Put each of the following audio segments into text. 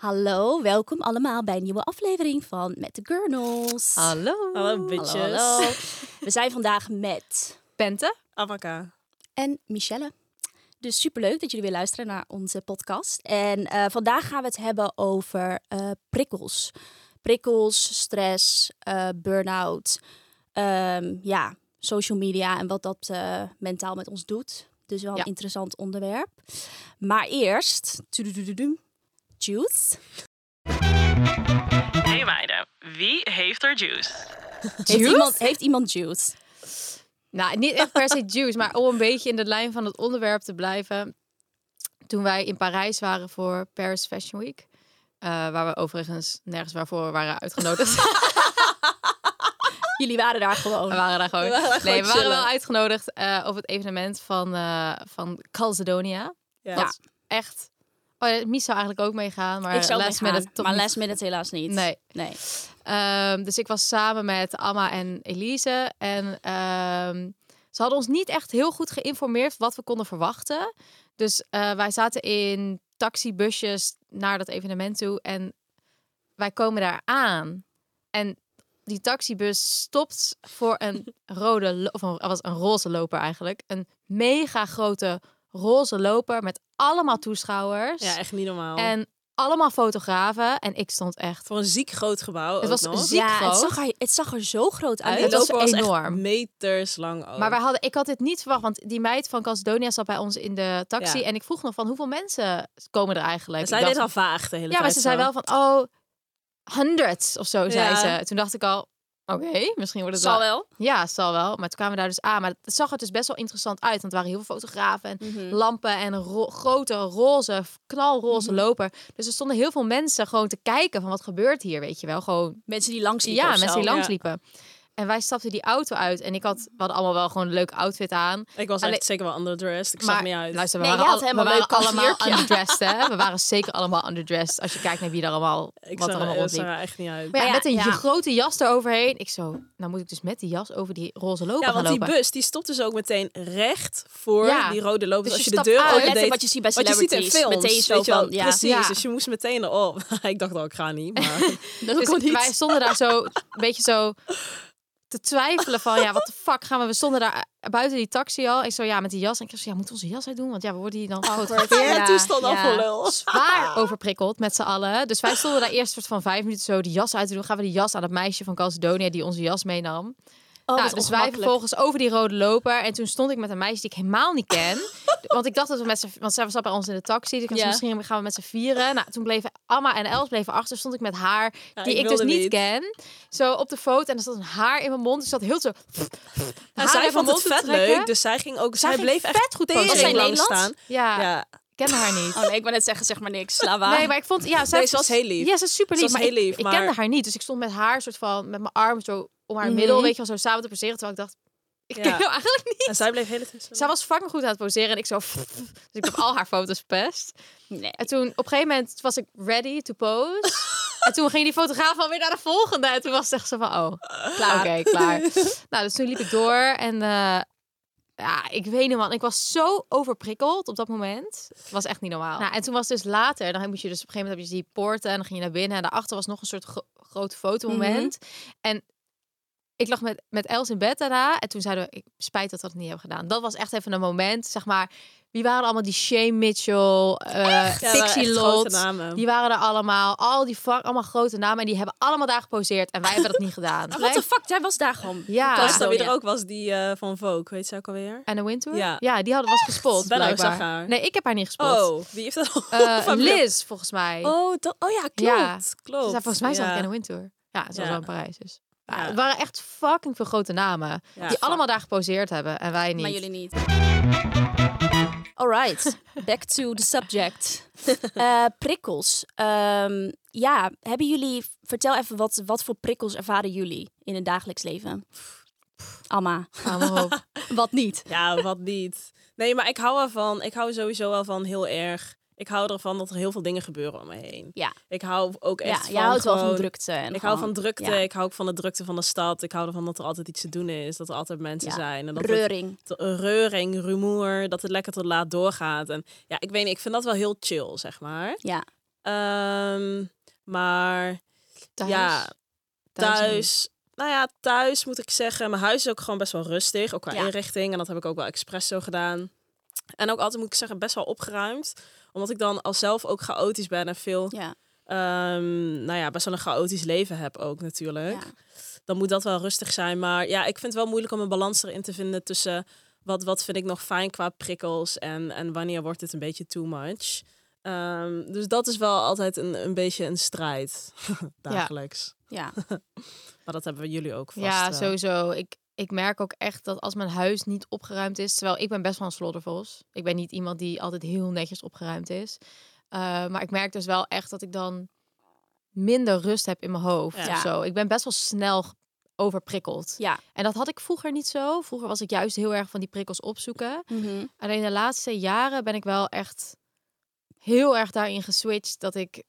Hallo, welkom allemaal bij een nieuwe aflevering van Met de Gurnals. Hallo. Hallo bitches. Hallo, hallo. We zijn vandaag met Pente. Avaka. en Michelle. Dus superleuk dat jullie weer luisteren naar onze podcast. En eh, vandaag gaan we het hebben over eh, prikkels. Prikkels, stress, eh burn-out, ehm, ja, social media en wat dat eh, mentaal met ons doet. Dus wel een Ja. interessant onderwerp. Maar eerst, juice. Hey meiden, wie heeft er juice? Heeft iemand, heeft iemand juice? Nou, niet echt per se juice, maar om een beetje in de lijn van het onderwerp te blijven. Toen wij in Parijs waren voor Paris Fashion Week. eh, waar we overigens nergens waarvoor we waren uitgenodigd. Jullie waren daar gewoon. we waren daar gewoon. We waren nee, we waren wel uitgenodigd eh op het evenement van, eh van Calzedonia. Ja. Dat is echt. Oh, ja, Mies zou eigenlijk ook meegaan, maar ik zou last meegaan, minute toch maar niet. last minute helaas niet. Nee. nee. Ehm, dus ik was samen met Amma en Elise. En ehm, ze hadden ons niet echt heel goed geïnformeerd wat we konden verwachten. Dus eh, wij zaten in taxibusjes naar dat evenement toe. En wij komen daar aan. En die taxibus stopt voor een rode, of een, was een roze loper eigenlijk. Een mega grote roze loper met allemaal toeschouwers. Ja, echt niet normaal. En allemaal fotografen. En ik stond echt voor een ziek groot gebouw Het ook was nog. ziek ja, het groot. zag, er, het zag er zo groot uit. Het was enorm. echt meters lang ook. Maar wij hadden, ik had dit niet verwacht, want die meid van Calcedonia zat bij ons in de taxi. Ja. En ik vroeg nog van hoeveel mensen komen er eigenlijk? En zij deed dacht- al vaag de hele Ja, tijd. maar ze zei zo. wel van, oh, hundreds of zo, zei Ja. ze. Toen dacht ik al, oké, misschien wordt het zal wel. wel. Ja, het zal wel. Maar toen kwamen we daar dus aan. Maar het zag er dus best wel interessant uit. Want er waren heel veel fotografen en Mhm. lampen en ro- grote roze, knalroze Mhm. loper. Dus er stonden heel veel mensen gewoon te kijken van wat gebeurt hier, weet je wel. Gewoon Mensen die langs liepen ja, mensen die Ja. En wij stapten die auto uit en ik had, we hadden allemaal wel gewoon een leuk outfit aan. Ik was echt zeker wel underdressed. Ik maar zag niet uit. luister, we Nee, waren, al- helemaal we waren leuk allemaal underdressed, hè? We waren zeker allemaal underdressed. Als je kijkt naar wie er allemaal, ik wat zag, er allemaal er rondliep. zag er echt niet uit. Maar ja, Maar ja, met een ja. grote jas eroverheen. Ik zo, nou moet ik dus met die jas over die roze loper Ja, gaan want die lopen. bus die stopt dus ook meteen recht voor Ja. die rode loper. Dus als je je, de deur uit. open deed, wat je ziet bij wat je ziet in celebrities. films. Meteen zo van, ja. Precies, Ja. dus je moest meteen erop. ik dacht al, ik ga niet, maar... Dat Dus wij stonden daar zo een beetje zo te twijfelen van, ja, wat de fuck gaan we? We stonden daar buiten die taxi al. Ik zo, ja, met die jas. En ik zo, ja, moeten we onze jas uitdoen? Want ja, we worden hier dan gefotografeerd. Ja, toestand al Ja. voor lul. zwaar overprikkeld met z'n allen. Dus wij stonden daar eerst soort van vijf minuten zo die jas uit te doen. Gaan we die jas aan het meisje van Calcedonia die onze jas meenam. Oh, nou, dus wij vervolgens over die rode loper. En toen stond ik met een meisje die ik helemaal niet ken. want ik dacht dat we met z'n... Want zij zat bij ons in de taxi. Dus ik dacht, Ja. misschien gaan we met z'n vieren. Nou, toen bleven Amma en Els bleven achter. Stond ik met haar, Ja, die ik ik, dus niet, niet. ken. Zo op de foto. En er zat een haar in mijn mond. Dus ik zat heel zo... En zij in vond het vet leuk, dus zij ging ook... Zij bleef echt vet goed. Was zij lang Nederlands? staan. Ja, Ja, ik ken haar niet. Oh nee, ik wou net zeggen, zeg maar niks. Sla waar. Nee, maar ik vond... Ja, zij Nee, ze was heel lief. Ja, ze is super Ze lief. was maar heel ik, lief, ik maar- kende haar niet. Dus ik stond met haar soort van... Met mijn arm zo om haar Mhm. middel, weet je wel, zo samen te passeren. Terwijl ik dacht... Ik Ja. ken jou eigenlijk niet. En zij bleef hele tijd Zij was fucking goed aan het poseren en ik zo... Dus ik heb al haar foto's verpest. Nee. En toen op een gegeven moment was ik ready to pose. en toen ging die fotograaf alweer naar de volgende. En toen was het echt zo van, oh, klaar. Oké, klaar. nou, dus toen liep ik door en eh, ja, ik weet niet man, ik was zo overprikkeld op dat moment. Het was echt niet normaal. Nou, en toen was het dus later, dan moet je dus op een gegeven moment heb je die poorten en dan ging je naar binnen en daarachter was nog een soort gro- groot fotomoment. En ik lag met, met Els in bed daarna en toen zeiden we, ik spijt dat we dat niet hebben gedaan. Dat was echt even een moment, zeg maar. Wie waren allemaal die Shane Mitchell, eh Ja, waren Pixie Lot, namen. die waren er allemaal. Al die fuck, allemaal grote namen en die hebben allemaal daar geposeerd en wij hebben dat niet gedaan. What the fuck, jij was daar gewoon. Ja. Was Ja. dat wie er ook was, die eh, van Vogue, weet ze ook alweer? En de Wintour? Ja. die hadden was gespot. Blijkbaar. zag haar. Nee, ik heb haar niet gespot. Oh, wie heeft dat al? Eh, van- Liz, volgens mij. Oh, dat, oh ja, klopt. Ja. volgens mij zag ik ja. in de Wintour. Ja, ze was Ja. wel in Parijs dus. Ja. Het waren echt fucking veel grote namen. Ja. die allemaal daar geposeerd hebben en wij niet. Maar jullie niet. Alright, back to the subject. Eh, prikkels. Ehm, ja, hebben jullie... Vertel even, wat, wat voor prikkels ervaren jullie in het dagelijks leven? Alma, Hou maar op. wat niet? Ja, wat niet. Nee, maar ik hou ervan. Ik hou sowieso wel van heel erg. Ik hou ervan dat er heel veel dingen gebeuren om me heen. Ja. Ik hou ook echt Ja, van jij houdt wel van drukte. En Ik hou van drukte. ja. Ik hou ook van de drukte van de stad. Ik hou ervan dat er altijd iets te doen is. Dat er altijd mensen Ja. zijn. En dat Reuring. reuring, rumoer. Dat het lekker tot laat doorgaat. En ja, ik weet niet. Ik vind dat wel heel chill, zeg maar. Ja. Ehm, maar Thuis? ja, Thuis thuis. nou ja, thuis moet ik zeggen. Mijn huis is ook gewoon best wel rustig. Ook qua Ja. inrichting. En dat heb ik ook wel expres zo gedaan. En ook altijd moet ik zeggen, best wel opgeruimd. Omdat ik dan al zelf ook chaotisch ben en veel, Ja. ehm, nou ja, best wel een chaotisch leven heb ook natuurlijk. Ja. Dan moet dat wel rustig zijn. Maar ja, ik vind het wel moeilijk om een balans erin te vinden tussen wat, wat vind ik nog fijn qua prikkels en, en wanneer wordt het een beetje too much. Ehm, dus dat is wel altijd een, een beetje een strijd dagelijks. ja. Maar dat hebben we jullie ook vast. Ja, wel. sowieso. Ik, ik merk ook echt dat als mijn huis niet opgeruimd is... Terwijl ik ben best wel een sloddervos. Ik ben niet iemand die altijd heel netjes opgeruimd is. Uh, maar ik merk dus wel echt dat ik dan minder rust heb in mijn hoofd. Ja. of zo. Ik ben best wel snel overprikkeld. Ja. En dat had ik vroeger niet zo. Vroeger was ik juist heel erg van die prikkels opzoeken. Mhm. Alleen de laatste jaren ben ik wel echt heel erg daarin geswitcht. Dat ik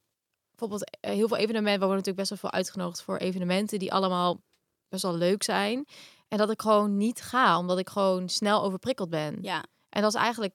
bijvoorbeeld eh, heel veel evenementen... We worden natuurlijk best wel veel uitgenodigd voor evenementen... die allemaal best wel leuk zijn. En dat ik gewoon niet ga, omdat ik gewoon snel overprikkeld ben. ja. En dat is eigenlijk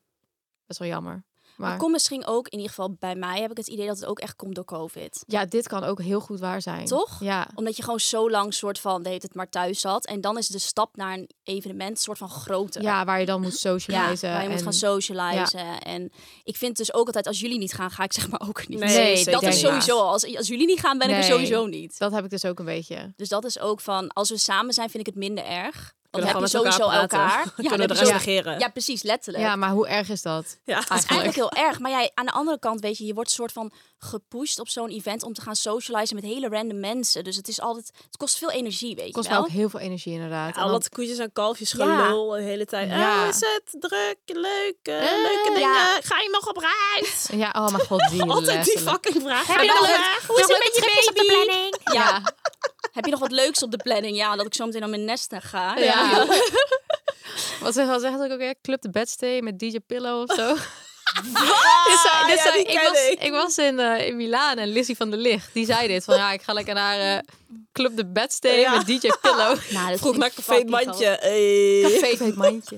best wel jammer. Maar Maar komt misschien ook, in ieder geval bij mij, heb ik het idee dat het ook echt komt door COVID. ja, dit kan ook heel goed waar zijn. Toch? Ja. Omdat je gewoon zo lang soort van, deed het maar thuis zat. En dan is de stap naar een evenement soort van groter. ja, waar je dan moet Ja, socializen. waar je moet gaan socializen. En ik vind dus ook altijd, als jullie niet gaan, ga ik zeg maar ook niet. Nee, Nee, dat is sowieso al. Als, als jullie niet gaan, ben ik er sowieso niet. Dat heb ik dus ook een beetje. Dus dat is ook van, als we samen zijn, vind ik het minder erg. Dan Kunnen heb je we gewoon sowieso elkaar elkaar. Ja, Kunnen je negeren. ja, precies, letterlijk. Ja, maar hoe erg is dat? Ja. Het is eigenlijk heel erg. Maar jij, aan de andere kant, weet je, je wordt soort van gepusht op zo'n event om te gaan socializen met hele random mensen. Dus het is altijd, het kost veel energie, weet Het kost je wel. ook heel veel energie inderdaad. En Al dat koetjes en kalfjes Ja. gelul de hele tijd. Ja. Ja. is het druk, leuk, eh, leuke dingen. ja. Ga je nog op reis? Ja, oh mijn god, die Altijd die fucking vraag. Heb Ga je je nog? Hoe is het met je baby? planning? Ja. Heb je nog wat leuks op de planning? Ja, dat ik zo meteen naar mijn nest ga. Ja. Wat zeg, wat zegt ook alweer? Club de Bedstay met DJ Pillow of zo? Dit zei- dit ja, zei- die ik, was, ik. ik was in, eh, in Milaan en Lizzie van der Licht, die zei dit. Van ja, ik ga lekker naar eh, Club de Bedstay Ja. met DJ Pillow. Nou, dat Vroeg naar ik Café Mandje. Hey. Café mandje.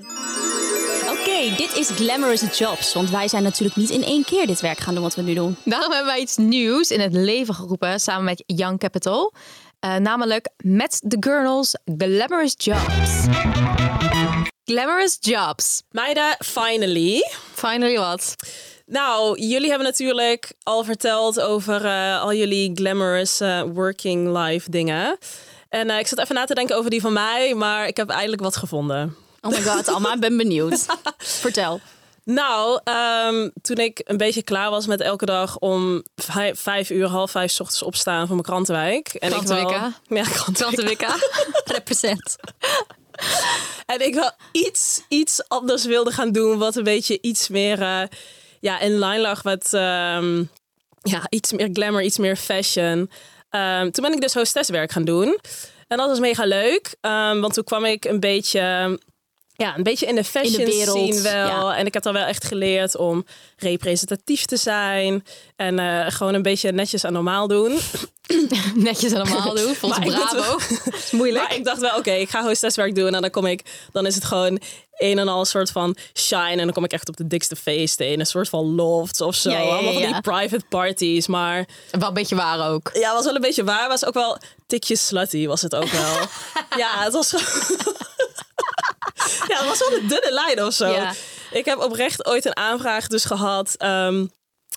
Oké, dit is Glamorous Jobs. Want wij zijn natuurlijk niet in één keer dit werk gaan doen wat we nu doen. Daarom hebben wij iets nieuws in het leven geroepen samen met Young Capital. Eh, namelijk Met the Girls Glamorous Jobs. Glamorous Jobs. Meiden, finally. Finally wat? Nou, jullie hebben natuurlijk al verteld over eh, al jullie glamorous eh, working life dingen. En eh, ik zat even na te denken over die van mij, maar ik heb eindelijk wat gevonden. Oh my god, Alma, ik ben benieuwd. Vertel. Nou, ehm, toen ik een beetje klaar was met elke dag om vijf, vijf uur, half vijf 's ochtends opstaan voor mijn krantenwijk. En ik Krantenwikka. ja, krantenwijk. Tante Wicca. Represent. En ik wel iets, iets anders wilde gaan doen, wat een beetje iets meer eh, ja, in line lag met ehm, ja, iets meer glamour, iets meer fashion. Ehm, toen ben ik dus hostesswerk gaan doen. En dat was mega leuk, want toen kwam ik een beetje ja, een beetje in de fashion wereld, scene wel. ja. En ik heb dan wel echt geleerd om representatief te zijn. En eh, gewoon een beetje netjes en normaal doen. Netjes allemaal doen. Volgens Maar moet Bravo. is moeilijk. Maar ik dacht wel, oké, ik ga hostesswerk doen. En dan kom ik, dan is het gewoon een en al een soort van shine. En dan kom ik echt op de dikste feesten in een soort van lofts of zo. Ja, ja, ja, Allemaal van die private parties. Maar Wel een beetje waar ook. ja, was wel een beetje waar. Was ook wel tikjes slutty, was het ook wel. ja, het was gewoon... ja, het was wel een dunne lijn of zo. Ja. Ik heb oprecht ooit een aanvraag dus gehad... ehm,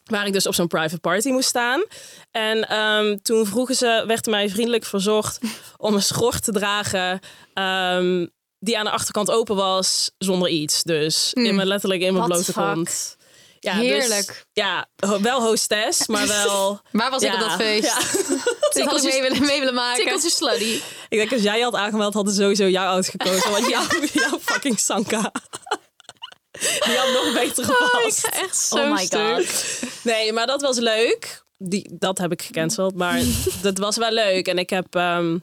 waar ik dus op zo'n private party moest staan. En ehm, toen vroegen ze, werd mij vriendelijk verzocht om een schort te dragen... ehm, die aan de achterkant open was, zonder iets. Dus in mijn, letterlijk in mijn What blote fuck? kont. Ja, dus- Heerlijk. ja, wel hostess, maar wel... Waar was ik op dat feest? ja. Dit had ik mee willen, mee willen maken. Tikkeltje slutty. Ik denk als jij je had aangemeld, hadden ze sowieso jou uitgekozen. Want jouw, jouw fucking Sanka. Die had nog beter gepast. Echt zo Oh my stuk. god. Nee, maar dat was leuk. Die, dat heb ik gecanceld. Maar dat was wel leuk. En ik heb... ehm,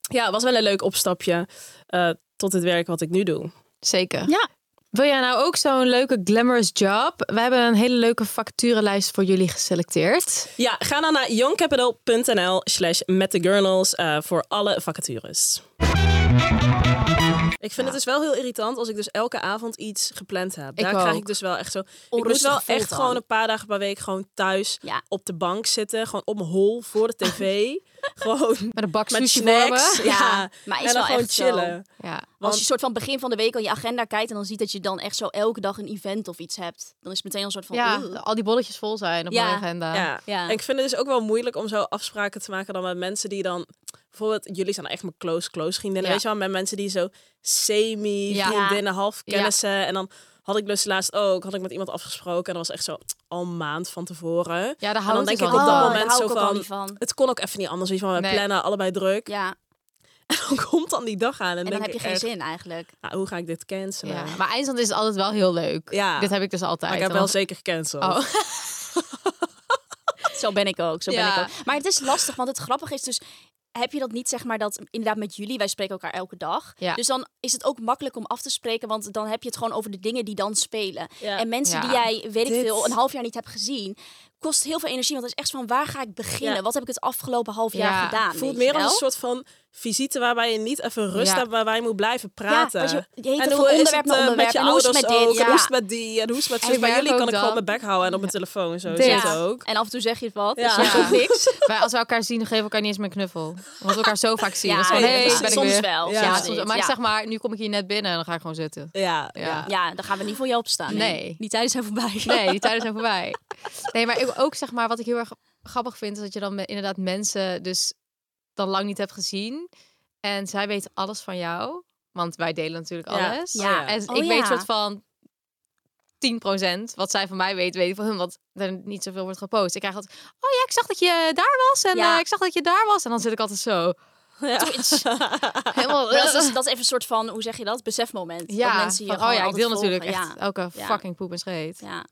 ja, het was wel een leuk opstapje eh, tot het werk wat ik nu doe. Zeker. Ja. Wil jij nou ook zo'n leuke glamorous job? We hebben een hele leuke vacaturelijst voor jullie geselecteerd. Ja, ga dan naar youngcapital.nl slash metthegurnals eh, voor alle vacatures. Ik vind het dus wel heel irritant als ik dus elke avond iets gepland heb. Ik Daar krijg ik dus wel echt zo... Ik moet wel echt van. gewoon een paar dagen per week gewoon thuis Ja. op de bank zitten. Gewoon op mijn hol voor de tv. gewoon Met een bak met snacks. Ja, Ja, maar is en dan wel gewoon echt zo. chillen. Ja. Als je soort van begin van de week al je agenda kijkt en dan ziet dat je dan echt zo elke dag een event of iets hebt, dan is het meteen een soort van. ja, al die bolletjes vol zijn op Ja. mijn agenda. Ja. Ja. En ik vind het dus ook wel moeilijk om zo afspraken te maken dan met mensen die dan... Bijvoorbeeld, jullie zijn echt mijn close, close vriendinnen. Ja. Weet je wel, met mensen die zo semi, Ja. vriendinnen, half Ja. kennissen. En dan had ik dus laatst ook, had ik met iemand afgesproken. En dat was echt zo al een maand van tevoren. Ja, daar En dan denk het ik op dat van. moment zo van, van. Het kon ook even niet anders. Weet je wel, we Nee. plannen allebei druk. Ja, En dan komt dan die dag aan. En, en dan denk heb je geen echt, zin eigenlijk. nou, hoe ga ik dit cancelen? Ja. Maar eindstand is altijd wel heel leuk. Ja. Dit heb ik dus altijd. Maar ik heb wel zeker gecanceld. Oh. Zo ben ik ook, zo ben ik ook. Maar het is lastig, want het grappige is dus... Heb je dat niet, zeg maar, dat inderdaad met jullie, wij spreken elkaar elke dag. Ja. Dus dan is het ook makkelijk om af te spreken, want dan heb je het gewoon over de dingen die dan spelen. Ja. En mensen Ja. die jij, weet ik veel, een half jaar niet hebt gezien, kost heel veel energie. Want het is echt van, waar ga ik beginnen? Ja. Wat heb ik het afgelopen half jaar Ja. gedaan? Het voelt meer als een soort van visite waarbij je niet even rust Ja. hebt, waarbij je moet blijven praten. Ja, je, je heet en het hoe is onderwerp het naar eh, onderwerp. met je en hoe is het ouders met dit? ook? En Ja. hoe is het met die? En hoe is het met zus? Bij jullie kan ik gewoon mijn bek houden en op mijn telefoon. Zo zit het Ja. ook. En af en toe zeg je het wat. Ja. Ja. Dus je hebt ook niks. Wij, als we elkaar zien, geven we elkaar niet eens meer een knuffel. Omdat we elkaar zo vaak zien. Ja, Dat is van, ja, hey, ja. ben ik soms weer. wel. Ja, Ja, soms maar ik Ja. zeg maar, nu kom ik hier net binnen en dan ga ik gewoon zitten. Ja, Ja. ja. Ja, dan gaan we niet voor je opstaan. Nee. Nee. Die tijden zijn voorbij. Nee, die tijden zijn voorbij. Nee, maar ook zeg maar, wat ik heel erg grappig vind, is dat je dan met- inderdaad mensen dus dan lang niet hebt gezien. En zij weten alles van jou. Want wij delen natuurlijk Ja. alles. Ja. En Oh, ik weet ja. soort van 10% wat zij van mij weet, weet ik van hun, wat er niet zoveel wordt gepost. Ik krijg altijd, oh ja, ik zag dat je daar was en eh, ik zag dat je daar was. En dan zit ik altijd zo, Ja. helemaal... Dat, is, dat is even een soort van, hoe zeg je dat? Besefmoment. dat ja, mensen je van, gewoon oh ja, ik deel natuurlijk echt elke fucking poep en scheet. Ja.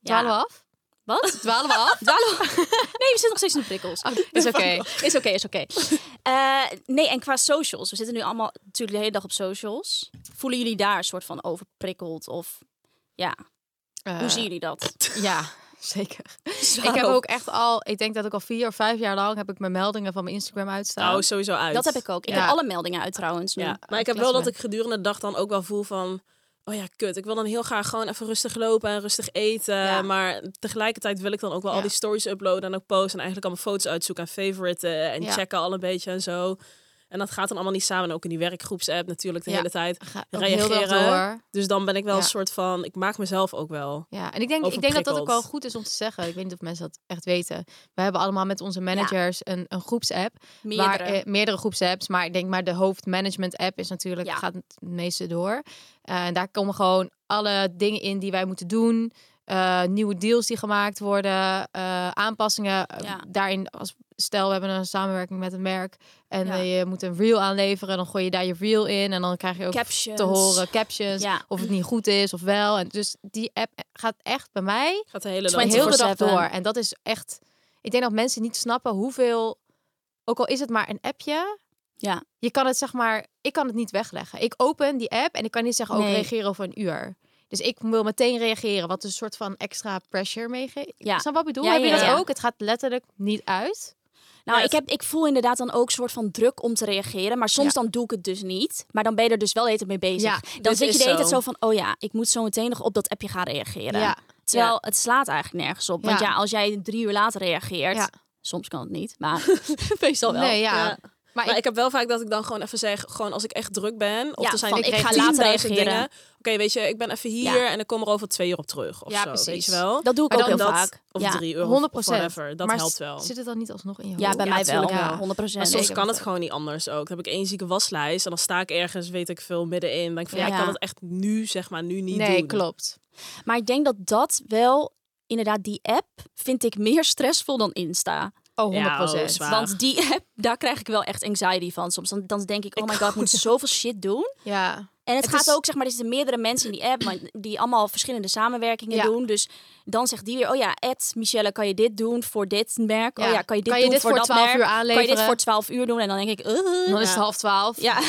Ja. af? Wat? Dwalen we af? Dwalen we- Nee, we zitten nog steeds in de prikkels. Oh, is oké. Is oké, is oké. Eh, nee, en qua socials. We zitten nu allemaal natuurlijk de hele dag op socials. Voelen jullie daar een soort van overprikkeld? Of ja, hoe Eh, zien jullie dat? Ja, zeker. Zwaar Ik heb op- ook echt al, ik denk dat ik al vier of vijf jaar lang heb ik mijn meldingen van mijn Instagram uitstaan. Oh, sowieso uit. Dat heb ik ook. Ik Ja. heb alle meldingen uit trouwens nu. Ja. Maar ik heb wel dat ik gedurende de dag dan ook wel voel van... Oh ja, kut. Ik wil dan heel graag gewoon even rustig lopen en rustig eten. Ja. Maar tegelijkertijd wil ik dan ook wel Ja. al die stories uploaden en ook posten. En eigenlijk allemaal foto's uitzoeken en favoriten en checken al een beetje en zo. En dat gaat dan allemaal niet samen. En ook in die werkgroepsapp natuurlijk de Ja. hele tijd reageren. Dus dan ben ik wel Ja. een soort van... Ik maak mezelf ook wel. Ja, en ik denk, ik denk dat dat ook wel goed is om te zeggen. Ik weet niet of mensen dat echt weten. We hebben allemaal met onze managers een, een groepsapp. Meerdere. Waar, eh, meerdere groepsapps. Maar ik denk maar de hoofdmanagement app is natuurlijk, Ja. gaat het meeste door. Eh, en daar komen gewoon alle dingen in die wij moeten doen. Eh, nieuwe deals die gemaakt worden. aanpassingen. Ja. Daarin, als stel we hebben een samenwerking met een merk. En Ja. je moet een reel aanleveren. Dan gooi je daar je reel in. En dan krijg je ook Captions. te horen captions. Ja. Of het niet goed is of wel. En dus die app gaat echt bij mij Gaat de hele dag. 24/7. door. En dat is echt. Ik denk dat mensen niet snappen hoeveel. Ook al is het maar een appje. Ja. Je kan het zeg maar, ik kan het niet wegleggen. Ik open die app en ik kan niet zeggen, ook Nee. reageren over een uur. Dus ik wil meteen reageren, wat een soort van extra pressure meegeeft. Ja. Snap wat ik bedoel? Ja, Heb je ja, dat ja. ook? Het gaat letterlijk niet uit. Nou, Ja, ik, heb, ik voel inderdaad dan ook een soort van druk om te reageren. Maar soms Ja. dan doe ik het dus niet. Maar dan ben je er dus wel tijd mee bezig. Ja, dan zit je de hele tijd zo. van, oh ja, ik moet zo meteen nog op dat appje gaan reageren. Terwijl het slaat eigenlijk nergens op. Want Ja. als jij drie uur later reageert, soms kan het niet, maar meestal wel. Nee, ja. Maar, Maar ik, ik heb wel vaak dat ik dan gewoon even zeg, gewoon als ik echt druk ben, of Ja, er zijn van, ik ik ga later later reageren. dingen. Oké, weet je, ik ben even hier Ja. en ik kom er over twee uur op terug of Ja, zo, precies. weet je wel. Dat doe ik Maar ook heel dat, vaak. Of ja. drie uur 100 of whatever. Dat maar helpt wel. Zit het dan niet alsnog in je Ja, bij mij wel. Ja, 100 Maar soms kan het gewoon niet anders ook. Dan heb ik één zieke waslijst en dan sta ik ergens, weet ik veel, middenin. Dan denk ik van, ja, ik kan het echt nu, zeg maar, nu niet nee, doen. klopt. Maar ik denk dat dat wel, inderdaad, die app vind ik meer stressvol dan Insta. Oh, 100 Ja, oh, zwaar. Want die daar krijg ik wel echt anxiety van soms. Dan, dan denk ik, oh my god, ik moet zoveel shit doen. ja. En het, Het gaat is- ook, zeg maar, er zitten meerdere mensen in die app, maar die allemaal verschillende samenwerkingen Ja. doen. Dus dan zegt die weer, oh ja, Ed, Michelle, kan je dit doen voor dit merk? Ja. Oh ja, kan je dit Kan je doen dit voor, voor dat 12 merk? uur Kan je dit aanleveren? voor 12 uur doen? En dan denk ik, uh, Dan is het half twaalf. ja.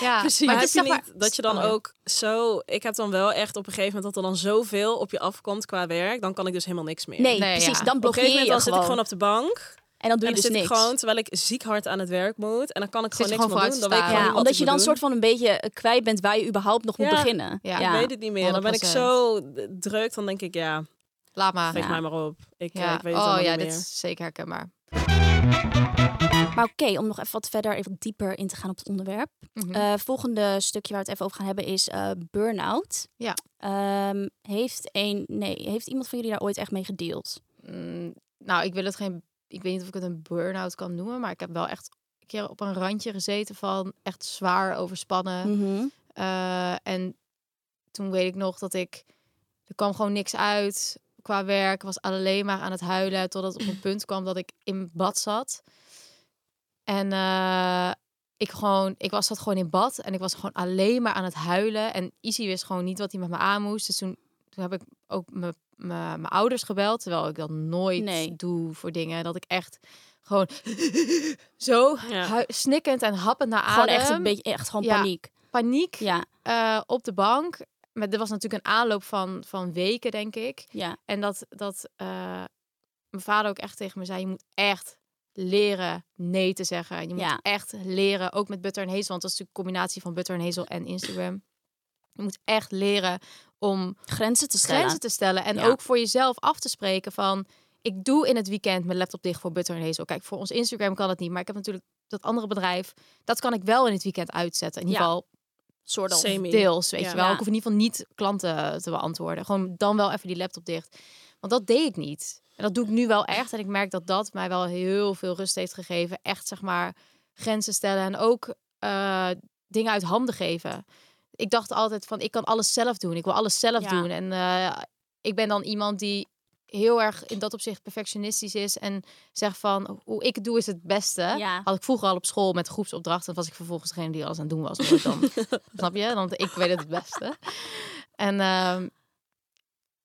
Ja, Precies. Maar heb je niet dat je dan Oh, ook zo... Ik heb dan wel echt op een gegeven moment dat er dan zoveel op je afkomt qua werk. Dan kan ik dus helemaal niks meer. Nee, Nee, precies. ja. Dan Op een blokkeer gegeven je moment dan zit ik gewoon op de bank. En dan doe En je dan dus zit niks. ik gewoon, terwijl ik ziek hard aan het werk moet. En dan kan ik Zit gewoon niks gewoon meer doen. Dan weet ik Ja, omdat je dan doen. soort van een beetje eh, kwijt bent waar je überhaupt nog moet beginnen. Ja, Ik weet het niet meer. Dan ben ik 100%. zo druk. Dan denk ik, ja, Laat maar. geef Ja. mij maar op. Ik, eh, Ja. ik weet het oh ja, niet dit meer. is zeker herkenbaar. Maar oké, om nog even wat verder, even dieper in te gaan op het onderwerp. Mhm. Eh, volgende stukje waar we het even over gaan hebben is eh burn-out. Ja. Ehm, heeft, een, nee, heeft iemand van jullie daar ooit echt mee gedeeld? Mm, nou, ik wil het geen. Ik weet niet of ik het een burn-out kan noemen, maar ik heb wel echt een keer op een randje gezeten van echt zwaar overspannen. Mhm. Eh, en toen weet ik nog dat ik. Er kwam gewoon niks uit qua werk. Was alleen maar aan het huilen. Totdat het op een punt kwam dat ik in bad zat. En eh, ik gewoon. Ik was zat gewoon in bad. En ik was gewoon alleen maar aan het huilen. En Izzy wist gewoon niet wat hij met me aan moest. Dus toen, toen heb ik ook mijn mijn ouders gebeld. Terwijl ik dat nooit Nee. doe voor dingen. Dat ik echt gewoon zo Ja. snikkend en happend naar adem. Gewoon echt een beetje, echt gewoon Ja. paniek. paniek Ja, eh, op de bank. Maar er was natuurlijk een aanloop van, van weken, denk ik. ja, En dat, dat eh, mijn vader ook echt tegen me zei: je moet echt leren nee te zeggen. Je moet Ja. echt leren, ook met butter en hazel, want dat is natuurlijk een combinatie van butter en hazel en Instagram. Je moet echt leren om grenzen te stellen. grenzen te stellen en Ja. ook voor jezelf af te spreken van ik doe in het weekend mijn laptop dicht voor butter en hazel. Kijk, voor ons Instagram kan het niet, maar ik heb natuurlijk dat andere bedrijf, dat kan ik wel in het weekend uitzetten. In ieder Ja. geval soort of. Semi. deels, weet Ja. je wel. Ik hoef in ieder geval niet klanten te beantwoorden. Gewoon dan wel even die laptop dicht. Want dat deed ik niet. En dat doe ik nu wel echt. En ik merk dat dat mij wel heel veel rust heeft gegeven. Echt, zeg maar, grenzen stellen. En ook eh, dingen uit handen geven. Ik dacht altijd van, ik kan alles zelf doen. Ik wil alles zelf Ja. doen. En eh, ik ben dan iemand die heel erg in dat opzicht perfectionistisch is. En zegt van, hoe ik het doe is het beste. Ja. Had ik vroeger al op school met groepsopdrachten. was ik vervolgens degene die alles aan het doen was. ik Dan, snap je? Want ik weet het het beste. En, ehm,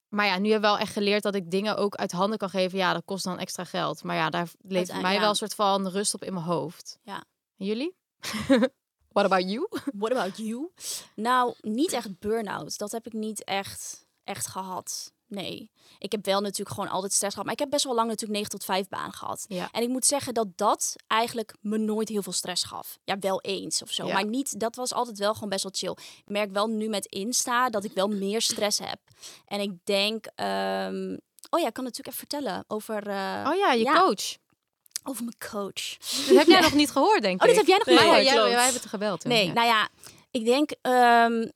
maar ja, nu heb ik wel echt geleerd dat ik dingen ook uit handen kan geven. Ja, dat kost dan extra geld. Maar ja, daar leeft Uiteindelijk, mij ja. wel een soort van rust op in mijn hoofd. Ja. En jullie? What about you? What about you? Nou, niet echt burn-out. Dat heb ik niet echt, echt gehad. Nee. Ik heb wel natuurlijk gewoon altijd stress gehad. Maar ik heb best wel lang natuurlijk 9 tot 5 baan gehad. Ja. En ik moet zeggen dat dat eigenlijk me nooit heel veel stress gaf. Ja, wel eens of zo. Ja. Maar niet, dat was altijd wel gewoon best wel chill. Ik merk wel nu met Insta dat ik wel meer stress heb. En ik denk... ehm, Oh ja, ik kan natuurlijk even vertellen over, eh, Oh ja, je Ja. coach. Over mijn coach. Dat heb jij nog niet gehoord, denk ik. Oh, dit heb jij nog niet gehoord? wij hebben het gebeld toen. Nee, ja. nou ja, ik denk... ehm,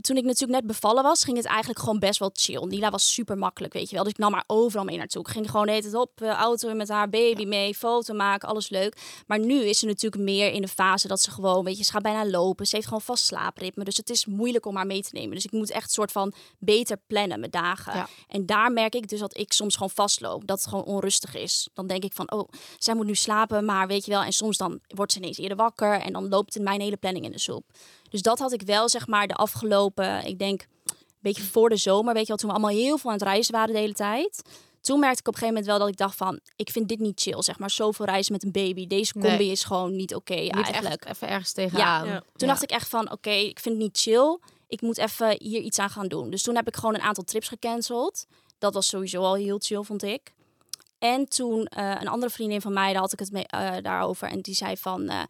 toen ik natuurlijk net bevallen was, ging het eigenlijk gewoon best wel chill. Nila was super makkelijk, weet je wel. Dus ik nam haar overal mee naartoe. Ik ging gewoon de hele tijd op, eh, auto met haar baby mee, foto maken, alles leuk. Maar nu is ze natuurlijk meer in de fase dat ze gewoon, weet je, ze gaat bijna lopen. Ze heeft gewoon vast slaapritme. Dus het is moeilijk om haar mee te nemen. Dus ik moet echt soort van beter plannen mijn dagen. Ja. En daar merk ik dus dat ik soms gewoon vastloop. Dat het gewoon onrustig is. Dan denk ik van, oh, zij moet nu slapen, maar weet je wel. En soms dan wordt ze ineens eerder wakker. En dan loopt mijn hele planning in de soep. Dus dat had ik wel, zeg maar, de afgelopen, ik denk, een beetje voor de zomer, weet je wel, toen we allemaal heel veel aan het reizen waren de hele tijd. toen merkte ik op een gegeven moment wel dat ik dacht van, ik vind dit niet chill. Zeg maar, zoveel reizen met een baby. Deze combi Nee. is gewoon niet oké eigenlijk. echt even ergens tegenaan. Ja. Toen Ja. dacht ik echt van, oké, ik vind het niet chill. Ik moet even hier iets aan gaan doen. Dus toen heb ik gewoon een aantal trips gecanceld. Dat was sowieso al heel chill, vond ik. En toen eh, een andere vriendin van mij, daar had ik het mee, eh, daarover. En die zei van, eh,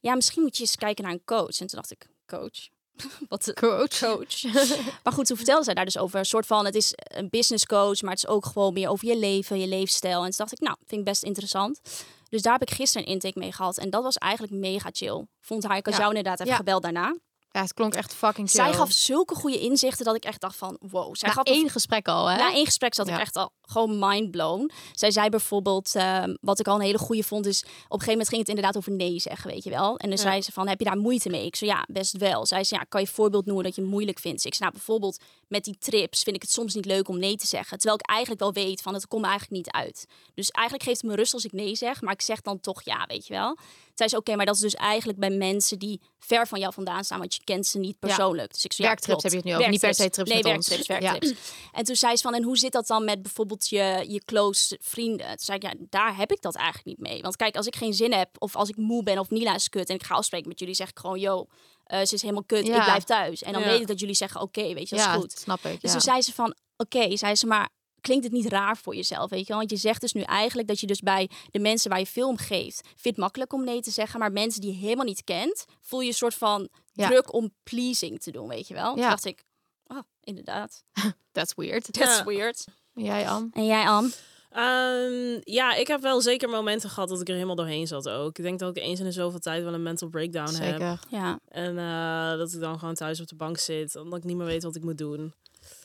ja, misschien moet je eens kijken naar een coach. En toen dacht ik, coach? Wat Coach. coach? maar goed, toen vertelde zij daar dus over. Een soort van, het is een business coach, maar het is ook gewoon meer over je leven, je leefstijl. En toen dacht ik, nou, vind ik best interessant. Dus daar heb ik gisteren een intake mee gehad. En dat was eigenlijk mega chill. Vond haar, ik Ja. jou inderdaad even Ja. gebeld daarna. Ja, het klonk echt fucking chill. Zij gaf zulke goede inzichten dat ik echt dacht van, wow. Zij Na gaf één gesprek al, hè? na één gesprek zat ik echt al gewoon mind blown. Zij zei bijvoorbeeld, ehm, wat ik al een hele goede vond, is op een gegeven moment ging het inderdaad over nee zeggen, weet je wel. En dan Ja. zei ze van, heb je daar moeite mee? Ik zei ja, best wel. Zij zei ja, kan je voorbeeld noemen dat je moeilijk vindt? Ik zei nou, bijvoorbeeld met die trips vind ik het soms niet leuk om nee te zeggen. Terwijl ik eigenlijk wel weet van, het komt eigenlijk niet uit. Dus eigenlijk geeft het me rust als ik nee zeg, maar ik zeg dan toch ja, weet je wel. Zij zei oké, maar dat is dus eigenlijk bij mensen die ver van jou vandaan staan, want je kent ze niet persoonlijk. Dus ik zei ja, Werktrips klopt. heb je het nu over, niet per se Werktrips. trips Nee, met ons. werktrips, Ja. werktrips. En toen zei ze van, en hoe zit dat dan met bijvoorbeeld je, je close vrienden? Toen zei ik, ja, daar heb ik dat eigenlijk niet mee. Want kijk, als ik geen zin heb, of als ik moe ben, of Nila is kut, en ik ga afspreken met jullie, zeg ik gewoon, yo, eh, ze is helemaal kut, Ja. ik blijf thuis. En dan weet ik dat jullie zeggen, oké, weet je, dat ja, is goed. snap ik. Dus toen zei ze van, oké, zei ze, maar klinkt het niet raar voor jezelf, weet je wel? Want je zegt dus nu eigenlijk dat je dus bij de mensen waar je om geeft, vindt het makkelijk om nee te zeggen, maar mensen die je helemaal niet kent, voel je een soort van Ja. druk om pleasing te doen, weet je wel? Toen Ja. dacht ik, oh, inderdaad, That's weird. that's Ja. weird. Jij, Am? En jij, Am? Ehm, ja, ik heb wel zeker momenten gehad dat ik er helemaal doorheen zat ook. Ik denk dat ik eens in de zoveel tijd wel een mental breakdown heb. Zeker. Ja. En eh, dat ik dan gewoon thuis op de bank zit. Omdat ik niet meer weet wat ik moet doen. En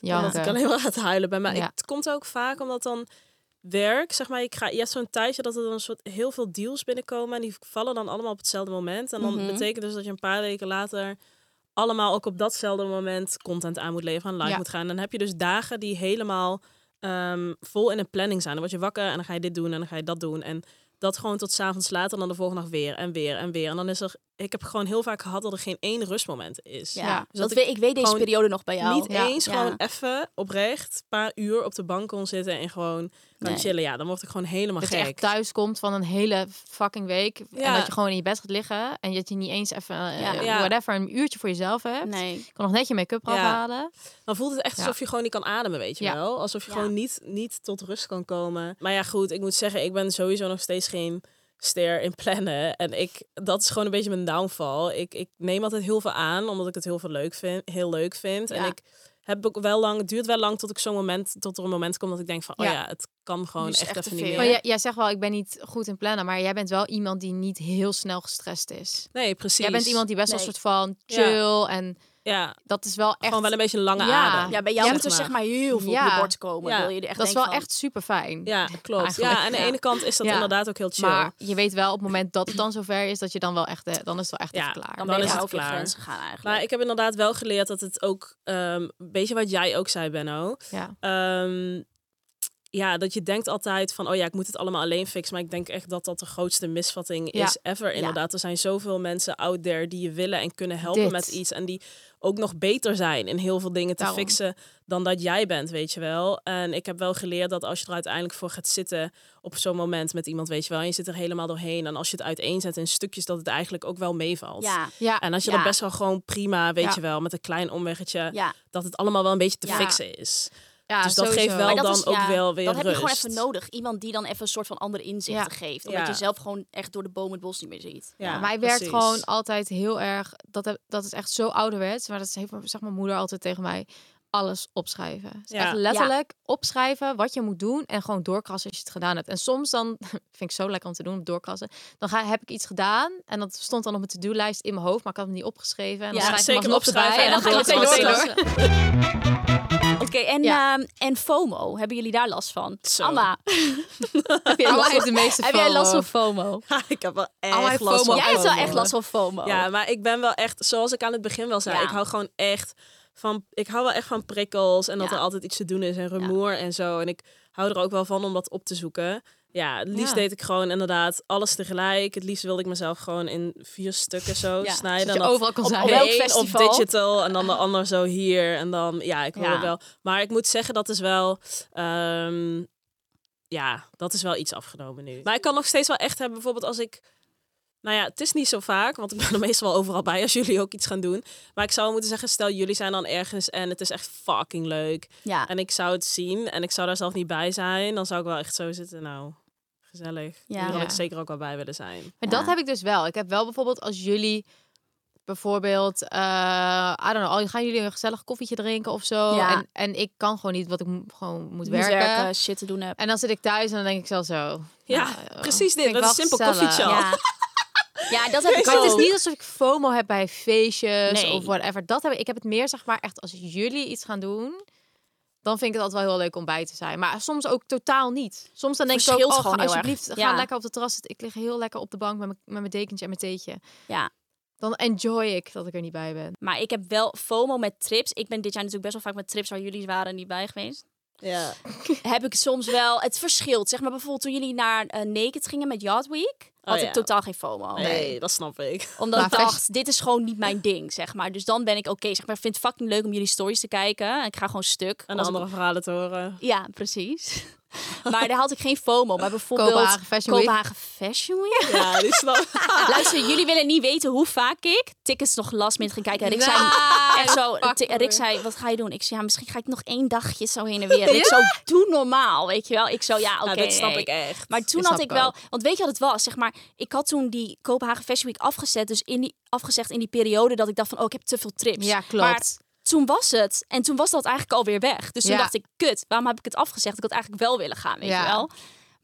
Janken. dat ik alleen maar gaat huilen ben. Maar Ja. het komt ook vaak omdat dan werk, zeg maar, ik ga, je hebt zo'n tijdje dat er dan een soort heel veel deals binnenkomen. En die vallen dan allemaal op hetzelfde moment. En dan Mhm. betekent dus dat je een paar weken later allemaal ook op datzelfde moment content aan moet leveren en live Ja. moet gaan. En dan heb je dus dagen die helemaal ehm, vol in een planning zijn. Dan word je wakker en dan ga je dit doen en dan ga je dat doen. En dat gewoon tot 's avonds later en dan de volgende dag weer en weer en weer. En dan is er, ik heb gewoon heel vaak gehad dat er geen één rustmoment is. Ja, dus dat dat ik weet, ik weet deze periode nog bij jou. Niet Ja. eens Ja. gewoon even oprecht een paar uur op de bank kon zitten en gewoon kan Nee. chillen. Ja, dan word ik gewoon helemaal Dat je gek. echt thuis komt van een hele fucking week. En dat je gewoon in je bed gaat liggen. En dat je niet eens even, eh, Ja. Ja. whatever, een uurtje voor jezelf hebt. Nee. Je kan nog net je make-up Ja. afhalen. Dan voelt het echt alsof je gewoon niet kan ademen, weet je wel. Alsof je gewoon niet, niet tot rust kan komen. Maar ja, goed, ik moet zeggen, ik ben sowieso nog steeds geen ster in plannen. En ik, dat is gewoon een beetje mijn downfall. Ik, ik neem altijd heel veel aan, omdat ik het heel veel leuk vind, heel leuk vind. En ik heb ook wel lang, het duurt wel lang tot ik zo'n moment, tot er een moment komt dat ik denk van, oh Ja. het kan gewoon echt, even niet meer. Maar jij, jij zegt wel, ik ben niet goed in plannen. Maar jij bent wel iemand die niet heel snel gestrest is. Nee, precies. Jij bent iemand die best wel Nee. een soort van Ja. chill. En Ja, dat is wel echt... gewoon wel een beetje een lange Ja. adem. Ja, bij jou Ja, moet er zeg maar heel veel op je bord komen. Ja. Wil je er echt dat is wel van, echt super fijn. Ja, klopt. Eigenlijk, Ja, aan de ene kant is dat Ja. inderdaad ook heel chill. Maar je weet wel op het moment dat het dan zover is, dat je dan wel echt, eh, dan is het wel echt Ja, even klaar. Dan Dan ben is je het over je klaar. grens gegaan eigenlijk. Maar ik heb inderdaad wel geleerd dat het ook, ehm, een beetje wat jij ook zei, Benno. Ja. Ehm, ja, dat je denkt altijd van, oh ja, ik moet het allemaal alleen fixen. Maar ik denk echt dat dat de grootste misvatting Ja. is ever. Inderdaad, er zijn zoveel mensen out there die je willen en kunnen helpen Dit. met iets. En die ook nog beter zijn in heel veel dingen te Daarom. fixen dan dat jij bent, weet je wel. En ik heb wel geleerd dat als je er uiteindelijk voor gaat zitten op zo'n moment met iemand, weet je wel. En je zit er helemaal doorheen. En als je het uiteenzet in stukjes, dat het eigenlijk ook wel meevalt. ja, Ja. En als je Ja. dan best wel gewoon prima, weet Ja. je wel, met een klein omweggetje, ja. dat het allemaal wel een beetje te fixen is. Ja, Dus dat sowieso. geeft wel dat dan is, ook ja, wel weer Dat heb je gewoon even nodig. Iemand die dan even een soort van andere inzichten geeft. Omdat Ja. je zelf gewoon echt door de boom het bos niet meer ziet. Ja, Ja, mij werkt gewoon altijd heel erg. Dat, heb- dat is echt zo ouderwets. Maar dat heeft zeg mijn moeder altijd tegen mij. Alles opschrijven. Dus Ja. echt letterlijk opschrijven wat je moet doen. En gewoon doorkrassen als je het gedaan hebt. En soms dan, vind ik zo lekker om te doen, doorkrassen. Dan ga, heb ik iets gedaan. En dat stond dan op mijn to-do-lijst in mijn hoofd. Maar ik had hem niet opgeschreven. En dan Ja, schrijf ik hem zeker opschrijven en dan ga je meteen door. Oké, en, Ja. ehm, en FOMO. Hebben jullie daar last van? Zo. Anna. heb jij last de meeste heb jij last FOMO. van FOMO? Ja, ik heb wel echt last FOMO. van Jij hebt wel FOMO. echt last van FOMO. Ja, maar ik ben wel echt, zoals ik aan het begin wel zei, Ja. ik hou gewoon echt van, ik hou wel echt van prikkels en dat Ja. er altijd iets te doen is en rumoer en zo. En ik hou er ook wel van om dat op te zoeken. Ja, het liefst Ja. deed ik gewoon inderdaad alles tegelijk. Het liefst wilde ik mezelf gewoon in vier stukken zo snijden. Dat En overal kan op- zijn. op digital en dan de ander zo hier. En dan, ja, ik het wel. Maar ik moet zeggen, dat is wel... ehm, ja, dat is wel iets afgenomen nu. Maar ik kan nog steeds wel echt hebben, bijvoorbeeld als ik... Nou ja, het is niet zo vaak, want ik ben er meestal wel overal bij als jullie ook iets gaan doen. Maar ik zou moeten zeggen, stel jullie zijn dan ergens en het is echt fucking leuk. Ja. En ik zou het zien en ik zou daar zelf niet bij zijn. Dan zou ik wel echt zo zitten, nou, gezellig. Ja. Hier had ik zeker ook wel bij willen zijn. Maar Ja. dat heb ik dus wel. Ik heb wel bijvoorbeeld als jullie bijvoorbeeld, eh I don't know, al gaan jullie een gezellig koffietje drinken of zo. Ja. En, en ik kan gewoon niet, wat ik gewoon moet Moet werken. werken, shit te doen heb. En dan zit ik thuis en dan denk ik zelf zo. Ja, nou, precies dit. Dat is simpel gezellig. koffietje. Ja. ja, dat heb ik Maar het is niet alsof ik FOMO heb bij feestjes Nee. of whatever. Dat heb ik, ik heb het meer zeg maar echt als jullie iets gaan doen. Dan vind ik het altijd wel heel leuk om bij te zijn. Maar soms ook totaal niet. Soms dan denk ik ook, Verschilt oh, gewoon ga heel erg. alsjeblieft, ga Ja. lekker op de terras zitten. Ik lig heel lekker op de bank met mijn, met mijn dekentje en mijn theetje. Ja. Dan enjoy ik dat ik er niet bij ben. Maar ik heb wel FOMO met trips. Ik ben dit jaar natuurlijk best wel vaak met trips waar jullie waren niet bij geweest. Ja. heb ik soms wel het verschilt. Zeg maar bijvoorbeeld toen jullie naar eh, Naked gingen met Yacht Week, had Oh, ja. ik totaal geen FOMO. Nee, dat snap ik. Omdat Maar ik dacht, dit is gewoon niet mijn ding, zeg maar. Dus dan ben ik oké, zeg maar. Ik vind het fucking leuk om jullie stories te kijken. En ik ga gewoon stuk. En ik- andere verhalen te horen. Ja, precies. maar daar had ik geen FOMO. Maar bijvoorbeeld Kopenhagen Fashion Week. Kopenhagen Fashion Week. Ja, die snap Luister, jullie willen niet weten hoe vaak ik tickets nog last minute ging kijken. En Rick zei, Nou, echt zo. Rick zei, wat ga je doen? Ik zei, ja, misschien ga ik nog één dagje zo heen en weer. Ik zo, doe normaal, weet je wel. Ik zo, ja, oké. Ja, dit snap nee. ik echt. Maar toen Dat had ik ik wel, want weet je wat het was? Zeg maar, ik had toen die Kopenhagen Fashion Week afgezet, dus in die afgezegd in die periode dat ik dacht van, oh, ik heb te veel trips. Ja, klopt. Maar toen was het en toen was dat eigenlijk alweer weg. Dus toen Ja. dacht ik, kut, waarom heb ik het afgezegd? Ik had eigenlijk wel willen gaan, weet Ja. je wel.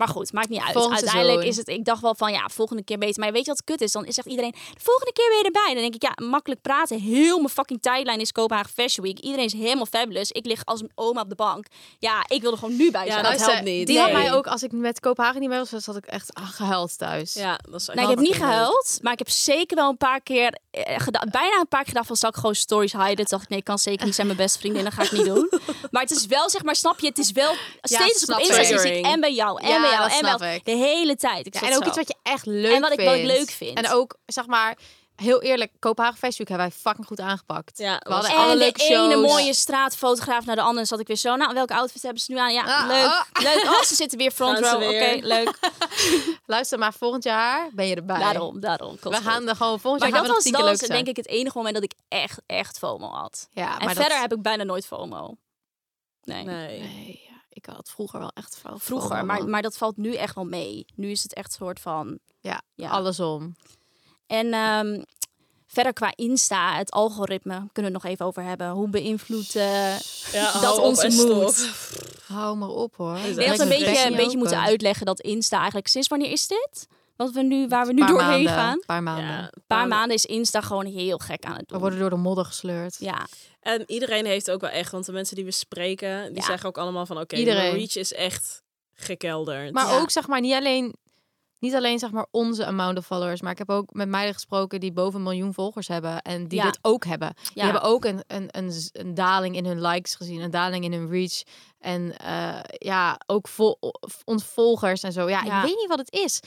Maar goed, maakt niet uit. Uiteindelijk seizoen. is het, ik dacht wel van ja, volgende keer beter. Maar weet je wat kut is? Dan zegt iedereen, de volgende keer weer erbij. Dan denk ik, ja, makkelijk praten. Heel mijn fucking tijdlijn is Kopenhagen Fashion Week. Iedereen is helemaal fabulous. Ik lig als een oma op de bank. Ja, ik wil er gewoon nu bij Ja, zijn. dat helpt niet. Die had mij ook, als ik met Kopenhagen niet mee was, zat ik echt ah, gehuild thuis. Ja, dat is echt Nee, ik heb niet gehuild, maar ik heb zeker wel een paar keer eh, bijna een paar keer gedacht van zal ik gewoon stories hiden. Toen dacht ik nee, ik kan zeker niet zijn mijn beste vriendin, dat ga ik niet doen. Maar het is wel zeg maar, snap je? Het is wel steeds als ik op snap Insta ik. zie, zie ik en bij jou en Ja, bij jou dat en snap wel ik. de hele tijd. Ik Ja, en ook zo. iets wat je echt leuk En wat ik- wat ik vindt. leuk vind. En ook, zeg maar, heel eerlijk, Kopenhagen Week hebben wij fucking goed aangepakt. Ja, we hadden was- alle en de leuke ene mooie straatfotograaf naar de andere zat ik weer zo. Nou, welke outfit hebben ze nu aan? Ja, Ah, leuk. ah. Leuk. Oh, ze zitten weer front row. Oké, leuk. Luister, maar volgend jaar ben je erbij. Daarom, daarom. Komt We goed. gaan er gewoon volgend Maar jaar gaan dat we was, leuk zijn. denk ik het enige moment dat ik echt, echt FOMO had. Ja, en maar verder dat... heb ik bijna nooit FOMO. Nee. Nee. Nee, ja, ik had vroeger wel echt veel Vroeger, maar, maar dat valt nu echt wel mee. Nu is het echt een soort van... Ja, Ja. allesom. En ehm, verder qua Insta, het algoritme, kunnen we het nog even over hebben. Hoe beïnvloedt... eh, Ja, Dat onze stop. Hou maar op hoor. Ik denk dat we een beetje, een beetje moeten uitleggen dat Insta eigenlijk... Sinds wanneer is dit? Wat we nu, waar we nu doorheen maanden, gaan? paar maanden. Ja, Een paar maanden is Insta gewoon heel gek aan het We doen. worden door de modder gesleurd. Ja, En iedereen heeft ook wel echt, want de mensen die we spreken, die Ja. zeggen ook allemaal van oké, de reach is echt gekelderd. Maar Ja. ook zeg maar niet alleen, niet alleen zeg maar onze amount of followers, maar ik heb ook met meiden gesproken die boven een miljoen volgers hebben en die Ja. dit ook hebben. Die Ja. hebben ook een, een, een, een daling in hun likes gezien, een daling in hun reach en eh, ja ook vol, ontvolgers en zo. Ja, Ja. ik weet niet wat het is.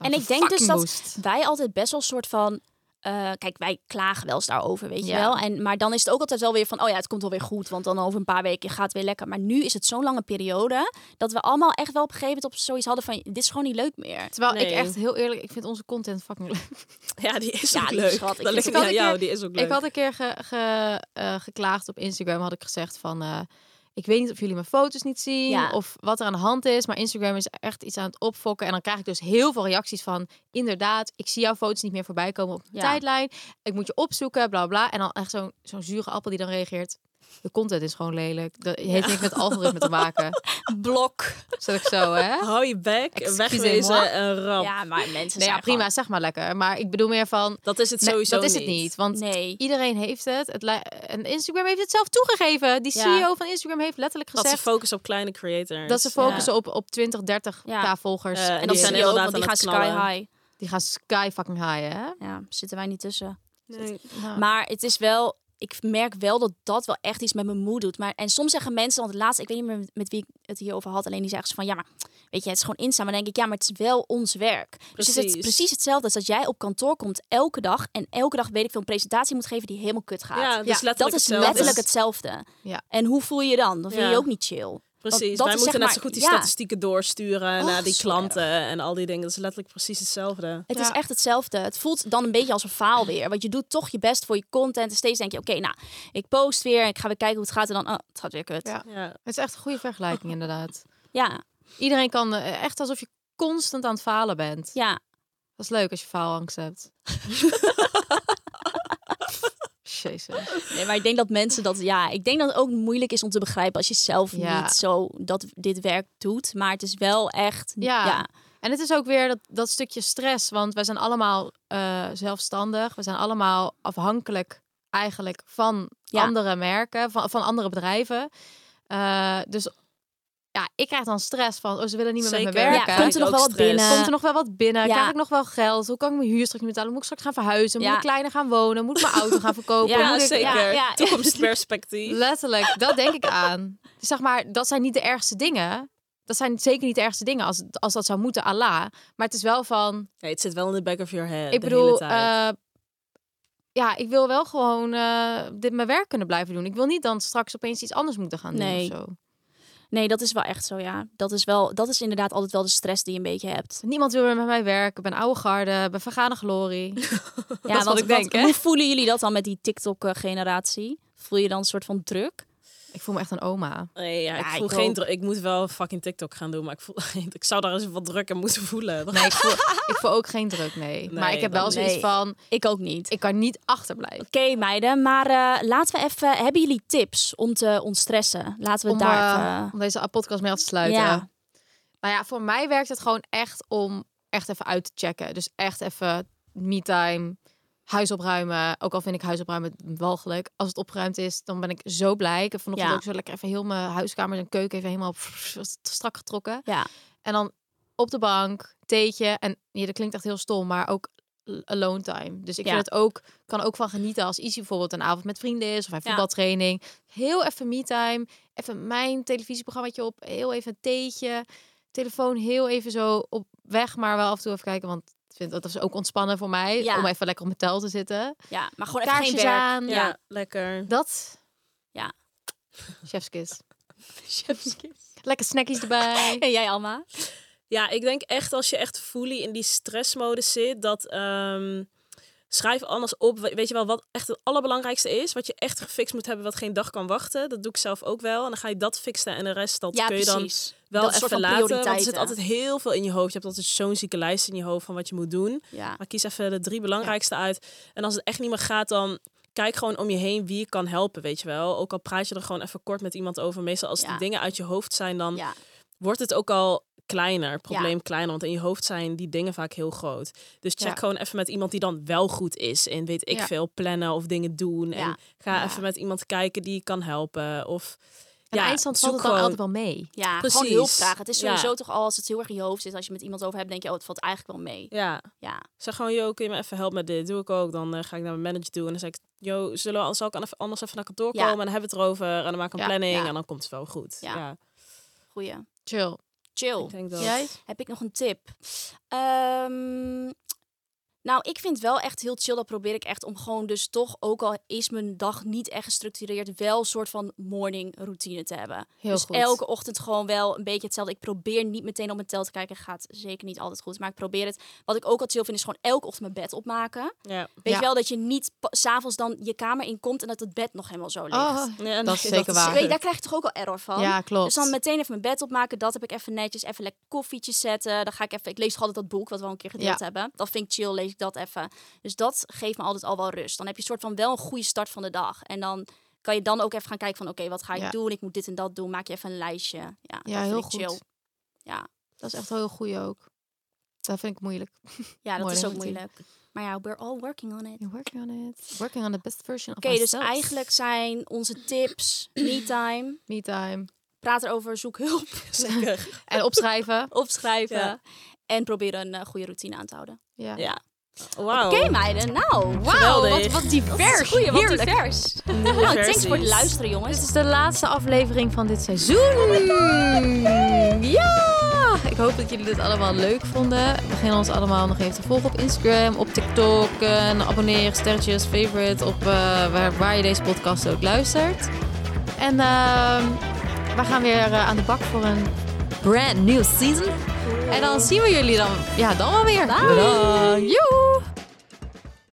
En ik denk dus dat wij altijd best wel een soort van. eh, kijk, wij klagen wel eens daarover, weet je Ja. wel. En, maar dan is het ook altijd wel weer van, oh ja, het komt wel weer goed. Want dan over een paar weken gaat het weer lekker. Maar nu is het zo'n lange periode dat we allemaal echt wel op een gegeven moment op zoiets hadden van, dit is gewoon niet leuk meer. Terwijl ik echt heel eerlijk, ik vind onze content fucking leuk. ja, die is Ja, ook leuk. Dat Ik ligt jou, keer- die is ook leuk. Ik had een keer ge, ge- eh, geklaagd op Instagram, had ik gezegd van... eh, ik weet niet of jullie mijn foto's niet zien Ja. of wat er aan de hand is, maar Instagram is echt iets aan het opfokken. En dan krijg ik dus heel veel reacties van, inderdaad, ik zie jouw foto's niet meer voorbij komen op Ja. tijdlijn. Ik moet je opzoeken, bla bla. En dan echt zo'n zo'n zure appel die dan reageert. De content is gewoon lelijk. Dat heeft niks met algoritme te maken. Blok. Zet ik zo, hè? Hou je bek, wegwezen en rap. Ja, maar mensen Nee, ja, prima, zeg maar lekker. Maar ik bedoel meer van, Dat is het nee, sowieso dat is het niet. niet. Want Nee. Iedereen heeft het. het en Instagram heeft het zelf toegegeven. Die Ja. CEO van Instagram heeft letterlijk Dat ze gezegd focussen op kleine creators. dat ze focussen op, op 20, 30 Ja. k volgers. Eh, en dat zijn ook, inderdaad want die aan gaan sky high. die gaan sky fucking high, hè? Ja, zitten wij niet tussen. Nee. Maar het is wel, ik merk wel dat dat wel echt iets met mijn moed doet. Maar, en soms zeggen mensen, want het laatste, ik weet niet meer met wie ik het hierover had, alleen die zeggen ze van ja, maar weet je, het is gewoon Insta. Maar dan denk ik, ja, maar het is wel ons werk. Dus het is Precies. precies hetzelfde als dat jij op kantoor komt elke dag en elke dag weet ik veel een presentatie moet geven die helemaal kut gaat. Ja, dus Ja, letterlijk dat is hetzelfde. letterlijk hetzelfde. Ja. En hoe voel je je dan? Dan vind je Ja. je ook niet chill. Precies, dat wij moeten zeg net maar- zo goed die ja. statistieken doorsturen Oh, naar die klanten en al die dingen. Dat is letterlijk precies hetzelfde. Het is echt hetzelfde. Het voelt dan een beetje als een faal weer. Want je doet toch je best voor je content. En steeds denk je, oké, nou, ik post weer. Ik ga weer kijken hoe het gaat. En dan, oh, het gaat weer kut. Ja. Ja. Ja. Het is echt een goede vergelijking, inderdaad. Ja, Iedereen kan eh, echt alsof je constant aan het falen bent. ja. Dat is leuk als je faalangst hebt. Jezus. Nee, maar ik denk dat mensen dat, ja, ik denk dat het ook moeilijk is om te begrijpen als je zelf Ja. niet zo dat dit werk doet. Maar het is wel echt, Ja. ja, En het is ook weer dat, dat stukje stress, want wij zijn allemaal eh, zelfstandig. We zijn allemaal afhankelijk eigenlijk van Ja. andere merken, van, van andere bedrijven. Eh, dus ja, ik krijg dan stress van, oh, ze willen niet meer met me werken. Ja, komt er nog wel wat binnen? Komt er nog wel wat binnen? Ja. Krijg ik nog wel geld? Hoe kan ik mijn huur straks niet betalen? Moet ik straks gaan verhuizen? Moet Ja. ik kleiner gaan wonen? Moet ik mijn auto gaan verkopen? Ja, Moet ik... zeker. ja, ja. Toekomstperspectief. Letterlijk, dat denk ik aan. Zeg maar, dat zijn niet de ergste dingen. Dat zijn zeker niet de ergste dingen als, als dat zou moeten, Allah. Maar het is wel van, Nee, het zit wel in de back of your head ik bedoel, eh, ja, ik wil wel gewoon eh, dit mijn werk kunnen blijven doen. Ik wil niet dan straks opeens iets anders moeten gaan doen Nee. of zo. Nee, dat is wel echt zo, ja. Dat is, wel, dat is inderdaad altijd wel de stress die je een beetje hebt. Niemand wil meer met mij werken. Ik ben oude garde, ik ben vergane glorie. Ja, is wat ik denk, hè? Hoe voelen jullie dat dan met die TikTok-generatie? Voel je dan een soort van druk? Ik voel me echt een oma. Nee, ja, ik Ja, voel ik geen druk. Ik moet wel fucking TikTok gaan doen, maar ik voel ik zou daar eens wat druk in moeten voelen. Nee, ik voel, ik voel ook geen druk, nee. maar ik heb wel zoiets nee. van, Ik ook niet. ik kan niet achterblijven. Oké, meiden, maar eh, laten we even... Hebben jullie tips om te ontstressen? Laten we Om, daar eh, even... om deze podcast mee af te sluiten. Ja. Nou ja, voor mij werkt het gewoon echt om echt even uit te checken. Dus echt even me-time, huis opruimen. Ook al vind ik huis opruimen walgelijk. Als het opgeruimd is, dan ben ik zo blij. Ik heb vanochtend Ja. ook zo lekker even heel mijn huiskamer en keuken even helemaal strak getrokken. Ja. En dan op de bank, theetje. En ja, dat klinkt echt heel stom, maar ook alone time. Dus ik Ja. vind het ook, kan ook van genieten als Izzy bijvoorbeeld een avond met vrienden is of Ja. voetbaltraining. Heel even me-time, even mijn televisieprogrammaatje op, heel even een theetje, telefoon heel even zo op weg, maar wel af en toe even kijken, want vind dat is ook ontspannen voor mij Ja. om even lekker op mijn tel te zitten. ja, maar gewoon even geen werk. aan. Ja, Ja. lekker. Dat. Ja. Chefskis. Lekker snackies erbij. En jij, Alma? Ja, ik denk echt als je echt fully in die stressmodus zit, dat ehm, schrijf anders op. We- Weet je wel wat echt het allerbelangrijkste is? Wat je echt gefixt moet hebben, wat geen dag kan wachten. Dat doe ik zelf ook wel. En dan ga je dat fixen en de rest dat Ja, kun je dan precies. Wel even laten. Want er zit altijd heel veel in je hoofd. Je hebt altijd zo'n zieke lijst in je hoofd van wat je moet doen. Ja. Maar kies even de drie belangrijkste uit. En als het echt niet meer gaat, dan kijk gewoon om je heen wie je kan helpen, weet je wel. Ook al praat je er gewoon even kort met iemand over. Meestal als Ja. die dingen uit je hoofd zijn, dan wordt het ook al kleiner, probleem kleiner. Want in je hoofd zijn die dingen vaak heel groot. Dus check Ja. gewoon even met iemand die dan wel goed is in, weet ik Ja. veel, plannen of dingen doen. En ga even met iemand kijken die kan helpen. Of En ja, eindstand valt het dan gewoon- altijd wel mee. Ja, Precies. gewoon hulp vragen. Het is Ja. sowieso toch al als het heel erg in je hoofd zit. Als je met iemand over hebt, denk je, oh, het valt eigenlijk wel mee. Ja, Ja, zeg gewoon, yo, kun je me even helpen met dit? Doe ik ook. Dan eh, ga ik naar mijn manager toe en dan zeg ik, yo, zullen we, zal ik even- anders even naar kantoor Ja. komen? En dan hebben we het erover en dan maken we een Ja, planning ja. en dan komt het wel goed. Ja. Ja, goeie. Chill. Chill. ik denk dat. Jij? Heb ik nog een tip? Ehm, nou, ik vind wel echt heel chill. Dat probeer ik echt om gewoon dus toch, ook al is mijn dag niet echt gestructureerd, wel een soort van morning routine te hebben. Heel dus goed. elke ochtend gewoon wel een beetje hetzelfde. Ik probeer niet meteen op mijn tel te kijken. Gaat zeker niet altijd goed, maar ik probeer het. Wat ik ook al chill vind, is gewoon elke ochtend mijn bed opmaken. Ja. Weet Ja. je wel, dat je niet s'avonds dan je kamer inkomt en dat het bed nog helemaal zo ligt. Oh, Ja, Dat is zeker waar. Weet daar krijg je toch ook al error van? ja, klopt. Dus dan meteen even mijn bed opmaken. Dat heb ik even netjes. Even lekker koffietjes zetten. Dan ga ik even. Ik lees toch altijd dat boek wat we al een keer gedeeld Ja. hebben. Dat vind ik chill. Lees ik dat even. Dus dat geeft me altijd al wel rust. Dan heb je een soort van wel een goede start van de dag. En dan kan je dan ook even gaan kijken van oké, wat ga ik Ja. doen? Ik moet dit en dat doen. Maak je even een lijstje. Ja, heel goed. chill. Ja, Dat is echt heel goed ook. Dat vind ik moeilijk. ja dat is ook moeilijk. Maar ja, we're all working on it. You're working on it. Working on the best version of Oké, dus eigenlijk zijn onze tips me-time. Me time. Praat erover, zoek hulp, Zeker. En opschrijven. opschrijven. Ja. En probeer een eh, goede routine aan te houden. Ja. Ja. Wauw. Oké meiden, nou. Wauw, wat, wat divers. Goeie, wat Heerlijk. divers. Nou, thanks voor het luisteren, jongens. Dit is de laatste aflevering van dit seizoen. Ja! Ik hoop dat jullie dit allemaal leuk vonden. Begin ons allemaal nog even te volgen op Instagram, op TikTok. En abonneer, sterretjes, favorite op eh, waar, waar je deze podcast ook luistert. En ehm, we gaan weer eh, aan de bak voor een brand new season. En dan zien we jullie dan, ja, dan wel weer. Bedankt. Joe!